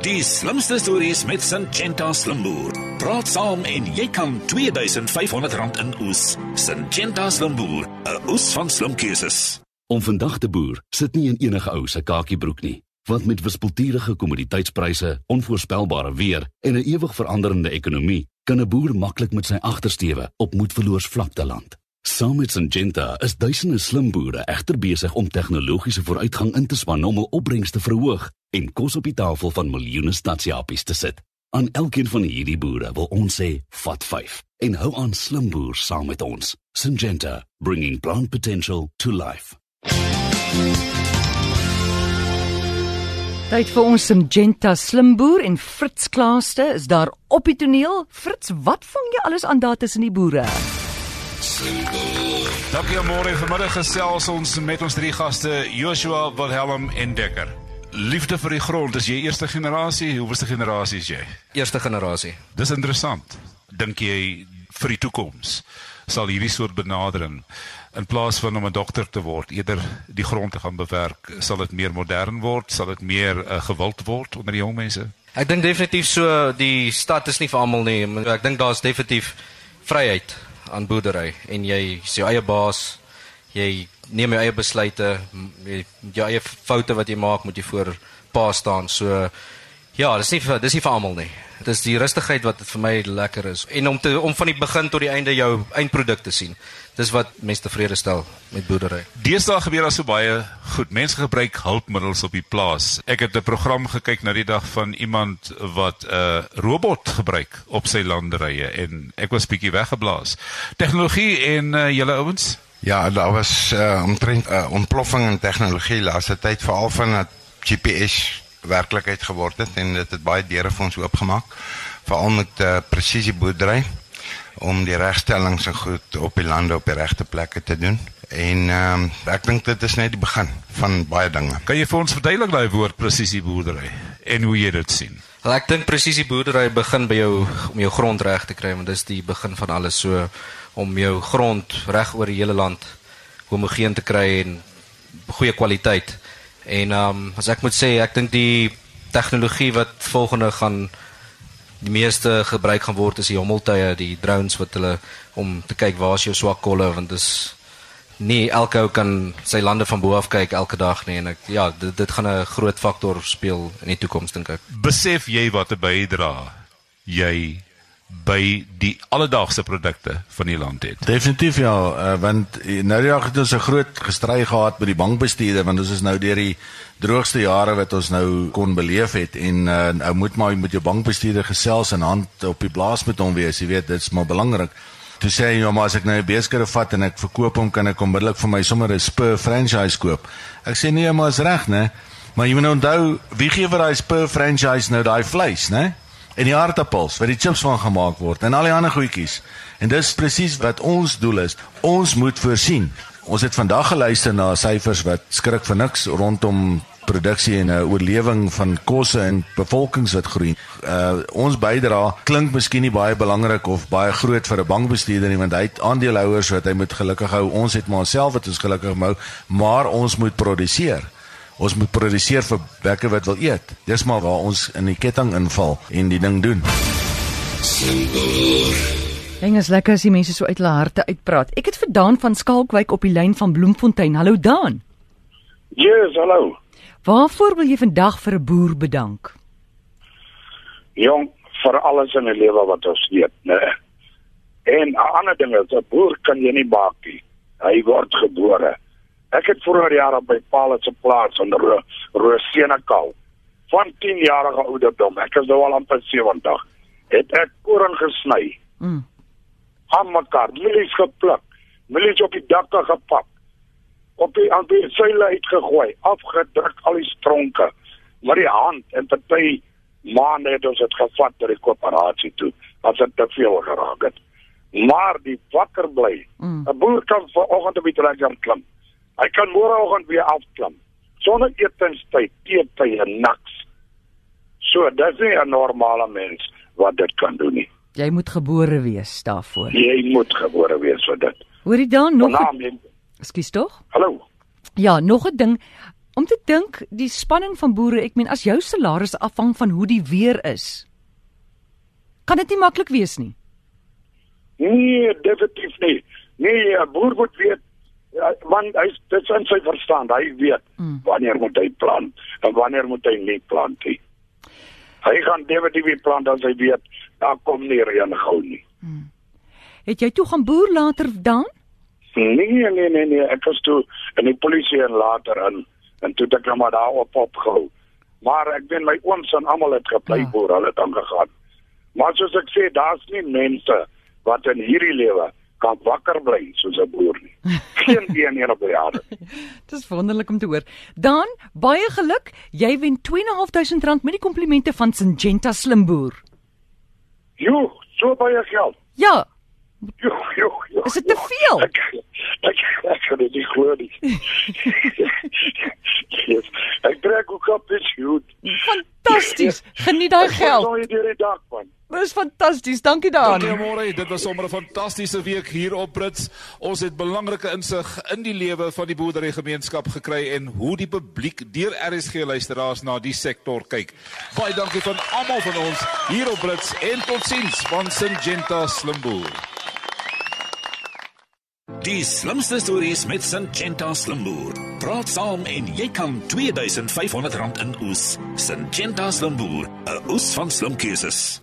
Die slimste stories met Syngenta Slimboer. Praat saam en jy kan R2500 in oes. Syngenta Slimboer, 'n oes van slim keuses. Om vandag te boer sit nie in enige ou se kakiebroek nie, want met wispelturige kommoditeitspryse, onvoorspelbare weer en 'n ewig veranderende ekonomie, kan 'n boer maklik met sy agtersteewe op moedverloors vlakte land. Saam met Syngenta is duisende slim boere egter besig om tegnologiese vooruitgang in te span om hul opbrengs te verhoog en kos op die tafel van miljoene stadsjapies te sit. Aan elkeen van hierdie boere wil ons sê, vat 5 en hou aan slim boer saam met ons. Syngenta, bringing plant potential to life. Tyd vir ons Syngenta slimboer en Fritz Klaaste is daar op die toneel. Fritz, wat vang jy alles aan daar tussen die boere? Dankie môre vanmiddag gesels ons met ons drie gaste Joshua Wilhelm en Dekker. Liefde vir die grond, is jy eerste generasie? Hoeveelste generasie is jy? Eerste generasie. Dis interessant. Dink jy vir die toekoms sal hierdie soort benadering in plaas van om 'n dokter te word, eerder die grond te gaan bewerk, sal dit meer modern word, sal dit meer uh, gewild word onder die jong mense? Ek dink definitief so die stad is nie vir almal nie. Ek dink daar's definitief vryheid aan boerdery en jy is jou eie baas. Jy neem jou eie besluite, jy jou eie foute wat jy maak, moet jy voor pa staan. So ja, dis nie vir dis nie vir almal nie. Dit is die rustigheid wat vir my lekker is en om te om van die begin tot die einde jou eindproduk te sien. Dis wat mense tevrede stel met boerdery. Deesdae gebeur daar so baie goed. Mense gebruik hulpmiddels op die plaas. Ek het 'n program gekyk na die dag van iemand wat 'n uh, robot gebruik op sy landerye en ek was bietjie weggeblaas. Tegnologie en uh, julle ouens? Ja, daar was uh, omtrent 'n uh, ontploffing in tegnologie laaste tyd veral van dat GPS werklikheid geword het en dit het baie deure vir ons oopgemaak veral met uh, presisie boerdery om die regstellings en goed op die lande op die regte plekke te doen. En ehm um, ek dink dit is net die begin van baie dinge. Kan jy vir ons verduidelik daai woord presisie boerdery en hoe jy dit sien? Wel ek dink presisie boerdery begin by jou om jou grond reg te kry want dis die begin van alles so om jou grond reg oor die hele land homogeen te kry en goeie kwaliteit. En ehm um, as ek moet sê ek dink die tegnologie wat volgende gaan die meeste gebruik gaan word is die hommeltuie, die drones wat hulle om te kyk waar is jou swak kolle want dis nie elke ou kan sy lande van bo af kyk elke dag nie en ek ja, dit dit gaan 'n groot faktor speel in die toekoms dink ek. Besef jy wat 'n bydra jy by die alledaagse produkte van die land het. Definitief ja, uh, want nou ja, het ons 'n groot gestry gehad met die bankbestuurder want ons is nou deur die droogste jare wat ons nou kon beleef het en uh, nou moet maar met jou bankbestuurder gesels en hand op die blaas met hom wees, jy weet, dit's maar belangrik. Toe sê hy, ja, maar as ek nou 'n beeskere vat en ek verkoop hom, kan ek onmiddellik vir my sommer 'n Spur franchise koop. Ek sê nee, maar is reg, né? Maar jy moet nou onthou, wie gee vir daai Spur franchise nou daai vleis, né? En die aardappels wat die chips van gemaak word en al die ander goedjies. En dis presies wat ons doel is. Ons moet voorsien. Ons het vandag geluister na syfers wat skrik vir niks rondom produksie en 'n oorlewing van kosse en bevolkings wat groei. Uh ons bydra klink miskien nie baie belangrik of baie groot vir 'n bankbestuurder nie want hy het aandeelhouers wat hy moet gelukkig hou. Ons het maar onsself wat ons gelukkig hou, maar ons moet produseer. Ons moet produseer vir bekke wat wil eet. Dis maar waar ons in die ketting inval en die ding doen. Ding is lekker as die mense so uit hulle harte uitpraat. Ek het vir Daan van Skalkwyk op die lyn van Bloemfontein. Hallo Daan. Yes, hallo. Waarvoor wil jy vandag vir 'n boer bedank? Jong, vir alles in 'n lewe wat ons weet, né? En 'n ander ding is 'n boer kan jy nie maak nie. Hy word gebore. Ek het vroeër jare by Paul se plaas in Ro Rosenekal van 10 jarige ouderdom. Ek is nou al amper 70. Het ek koring gesny. Mm. Aan mekaar, mielies gepluk, mielies op die dakke gepak. Op die aan die seile uitgegooi, afgedruk al die stronke met die hand en party maande het ons dit gevat ter die koöperasie toe. Wat het te veel geraak het. Maar die wakker bly. Mm. 'n Boer kan vanoggend op die trekker klim. Hy kan môreoggend weer afklim sonder etenstyd, teetyd en niks. So, dit is nie 'n normale mens wat dit kan doen nie. Jy moet gebore wees daarvoor. Jy moet gebore wees vir dit. Hoorie dan nog. Ekskuus tog? Hallo. Ja, nog 'n ding. Om te dink die spanning van boere, ek meen as jou salaris afhang van hoe die weer is. Kan dit nie maklik wees nie. Nee, definitief nie. Nee, 'n boer moet weet want hy dit is sy verstand. Hy weet mm. wanneer moet hy plant en wanneer moet hy nie plant nie. Hy gaan definitief plant as hy weet daar kom nie reën gou nie. Mm. Het jy toe gaan boer later dan? Nee, nee, nee, nee, ek was toe in die polisie en later in en toe ek nou maar daar op opgehou. Maar ek ben my ooms en almal het gebly ja. boer, hulle het aangegaan. Maar soos ek sê, daar's nie mense wat in hierdie lewe kan wakker bly soos 'n boer nie. Geen een hier op die aarde. Dis wonderlik om te hoor. Dan baie geluk. Jy wen R2.500 met die komplimente van Syngenta Slimboer. Jo, so baie geld. Ja. Jo, jo, jo. Is dit te veel? Ek ek ek kan dit nie glo nie. yes. Ek trek ook op dit. Fantasties. Geniet daai geld. Ons sien die dag man. Dis fantasties. Dankie daan. Dankie môre. Dit was sommer 'n fantastiese week hier op Brits. Ons het belangrike insig in die lewe van die boerdery gemeenskap gekry en hoe die publiek deur RSG luisteraars na die sektor kyk. Baie dankie van almal van ons hier op Brits en totsiens van Syngenta Slimboer. Die slimste stories met Syngenta Slimboer. Praat saam en jy kan R2500 in oes. Syngenta Slimboer, 'n oes van slim keuses.